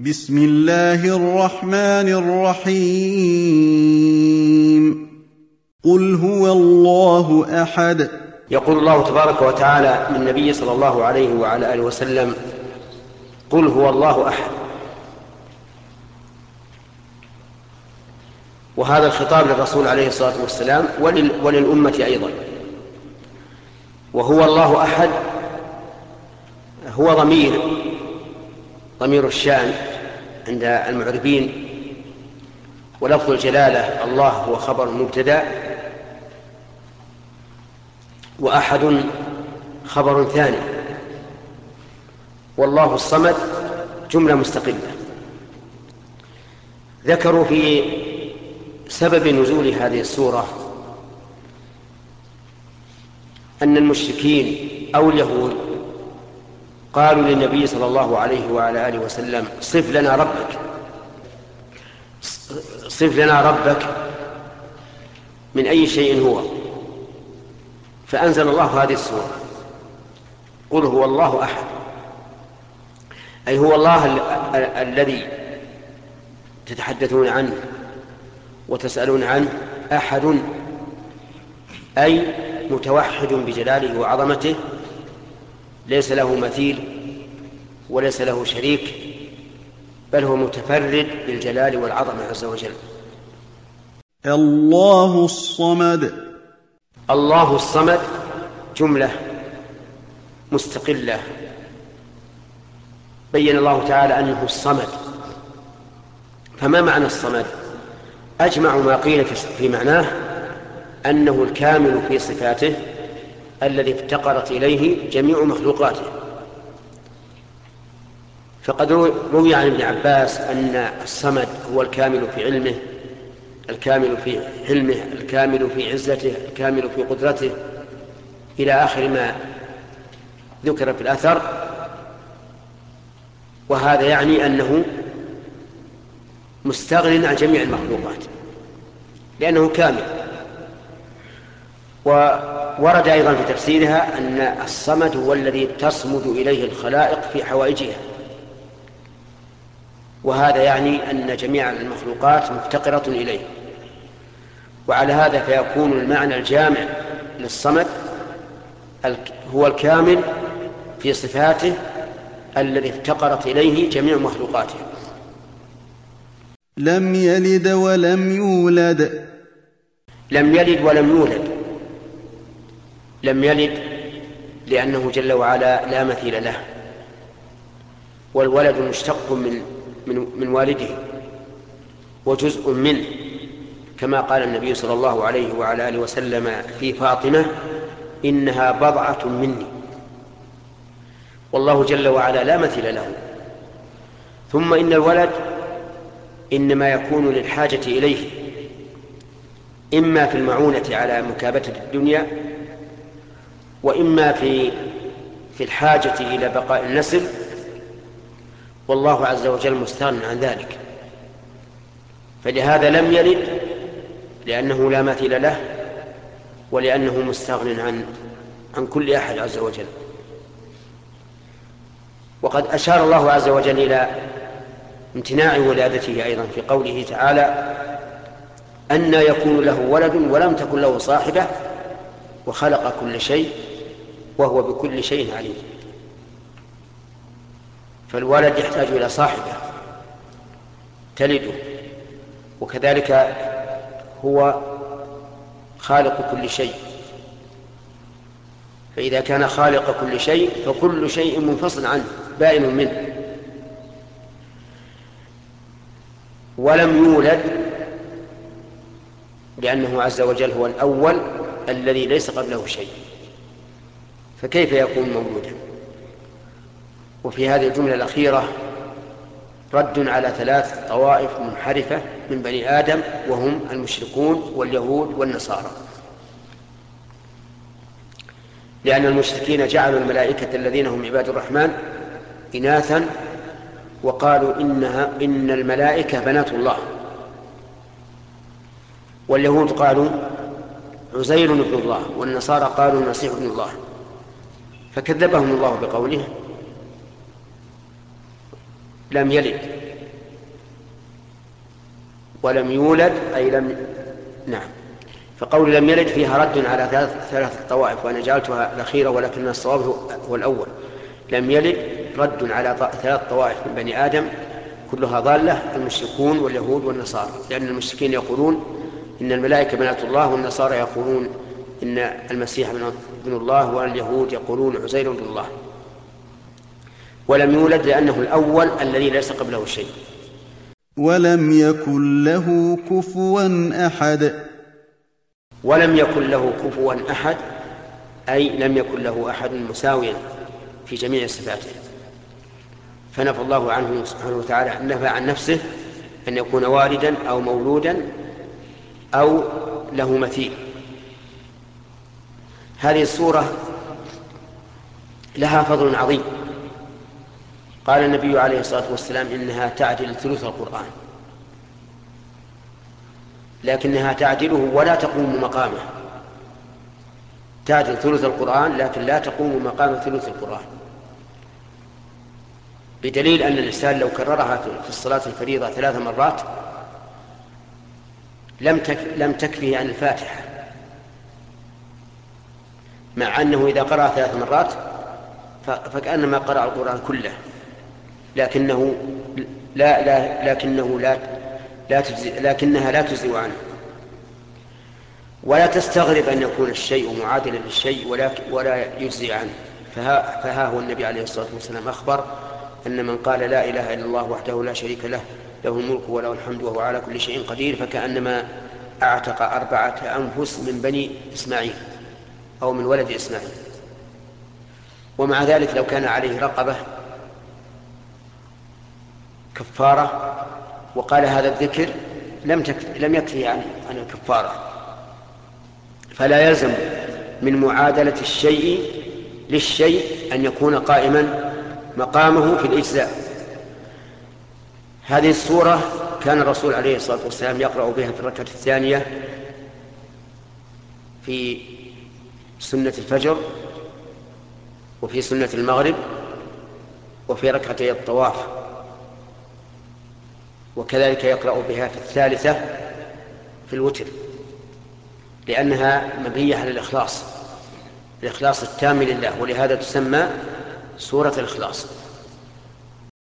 بسم الله الرحمن الرحيم. قل هو الله أحد. يقول الله تبارك وتعالى للنبي صلى الله عليه وعلى آله وسلم قل هو الله أحد. وهذا الخطاب للرسول عليه الصلاة والسلام ولل وللأمة أيضا. وهو الله أحد هو ضمير. ضمير الشان عند المعربين ولفظ الجلالة الله هو خبر مبتدأ وأحد خبر ثاني والله الصمد جملة مستقلة ذكروا في سبب نزول هذه السورة أن المشركين أو اليهود قالوا للنبي صلى الله عليه وعلى آله وسلم صف لنا ربك صف لنا ربك من أي شيء هو. فأنزل الله هذه السورة قل هو الله أحد أي هو الله الذي تتحدثون عنه وتسألون عنه أحد أي متوحد بجلاله وعظمته ليس له مثيل وليس له شريك بل هو متفرد بالجلال والعظمه عز وجل. الله الصمد. الله الصمد جملة مستقلة. بين الله تعالى أنه الصمد. فما معنى الصمد؟ أجمع ما قيل في معناه أنه الكامل في صفاته الذي افتقرت إليه جميع مخلوقاته. فقد روي عن ابن عباس أن الصمد هو الكامل في علمه الكامل في حلمه الكامل في عزته الكامل في قدرته إلى آخر ما ذكر في الأثر. وهذا يعني أنه مستغن عن جميع المخلوقات لأنه كامل. وورد أيضا في تفسيرها أن الصمد هو الذي تصمد إليه الخلائق في حوائجها. وهذا يعني أن جميع المخلوقات مفتقرة إليه. وعلى هذا فيكون المعنى الجامع للصمد هو الكامل في صفاته الذي افتقرت إليه جميع مخلوقاته. لم يلد ولم يولد. لم يلد ولم يولد. لم يلد لأنه جل وعلا لا مثيل له والولد مشتق من من من والده وجزء منه كما قال النبي صلى الله عليه وعلى آله وسلم في فاطمة إنها بضعة مني. والله جل وعلا لا مثيل له. ثم إن الولد إنما يكون للحاجة إليه إما في المعونة على مكابده الدنيا وإما في في الحاجة إلى بقاء النسل والله عز وجل مستغن عن ذلك. فلهذا لم يلد لأنه لا مثيل له ولأنه مستغن عن عن كل أحد عز وجل. وقد أشار الله عز وجل إلى امتناع ولادته أيضا في قوله تعالى أن يكون له ولد ولم تكن له صاحبة وخلق كل شيء وهو بكل شيء عليم. فالولد يحتاج إلى صاحبة تلده وكذلك هو خالق كل شيء. فإذا كان خالق كل شيء فكل شيء منفصل عنه بائن منه. ولم يولد لأنه عز وجل هو الأول الذي ليس قبله شيء. فكيف يكون مولودا وفي هذه الجملة الأخيرة رد على ثلاث طوائف منحرفة من بني آدم وهم المشركون واليهود والنصارى. لأن المشركين جعلوا الملائكة الذين هم عباد الرحمن إناثا وقالوا إنها إن الملائكة بنات الله. واليهود قالوا عزير ابن الله والنصارى قالوا المسيح ابن الله. فكذبهم الله بقوله لم يلد ولم يولد أي لم نعم. فقول لم يلد فيها رد على ثلاث ثلاث طوائف وأنا جعلتها الأخيرة ولكن الصواب هو الأول. لم يلد رد على ثلاث طوائف من بني آدم كلها ضالة المشركون واليهود والنصارى. لأن المشركين يقولون إن الملائكة بنات الله والنصارى يقولون إن المسيح ابن الله واليهود يقولون عزير بن الله. ولم يولد لأنه الأول الذي ليس قبله شيء. ولم يكن له كفوا أحد. ولم يكن له كفوا أحد أي لم يكن له أحد مساويا في جميع صفاته. فنفى الله عنه سبحانه وتعالى نفى عن نفسه أن يكون والدا أو مولودا أو له مثيل. هذه السورة لها فضل عظيم. قال النبي عليه الصلاة والسلام إنها تعدل ثلث القرآن. لكنها تعدله ولا تقوم مقامه. تعدل ثلث القرآن لكن لا تقوم مقام ثلث القرآن. بدليل أن الإنسان لو كررها في الصلاة الفريضة ثلاث مرات لم لم تكفه عن الفاتحة. مع أنه إذا قرأ ثلاث مرات فكأنما قرأ القرآن كله. لكنه لا لا لكنه لا لا تجزي لكنها لا تجزي عنه. ولا تستغرب أن يكون الشيء معادلا للشيء ولا ولا يجزي عنه. فها, فها هو النبي عليه الصلاة والسلام أخبر أن من قال لا إله إلا الله وحده لا شريك له له الملك وله الحمد وهو على كل شيء قدير فكأنما أعتق أربعة أنفس من بني إسماعيل. أو من ولد إسماعيل. ومع ذلك لو كان عليه رقبة كفارة وقال هذا الذكر لم لم يكفي عن عن الكفارة. فلا يلزم من معادلة الشيء للشيء أن يكون قائما مقامه في الإجزاء. هذه السورة كان الرسول عليه الصلاة والسلام يقرأ بها في الركعة الثانية في سنة الفجر وفي سنة المغرب وفي ركعتي الطواف. وكذلك يقرأ بها في الثالثة في الوتر لأنها مبنية على الإخلاص الإخلاص التام لله ولهذا تسمى سورة الإخلاص.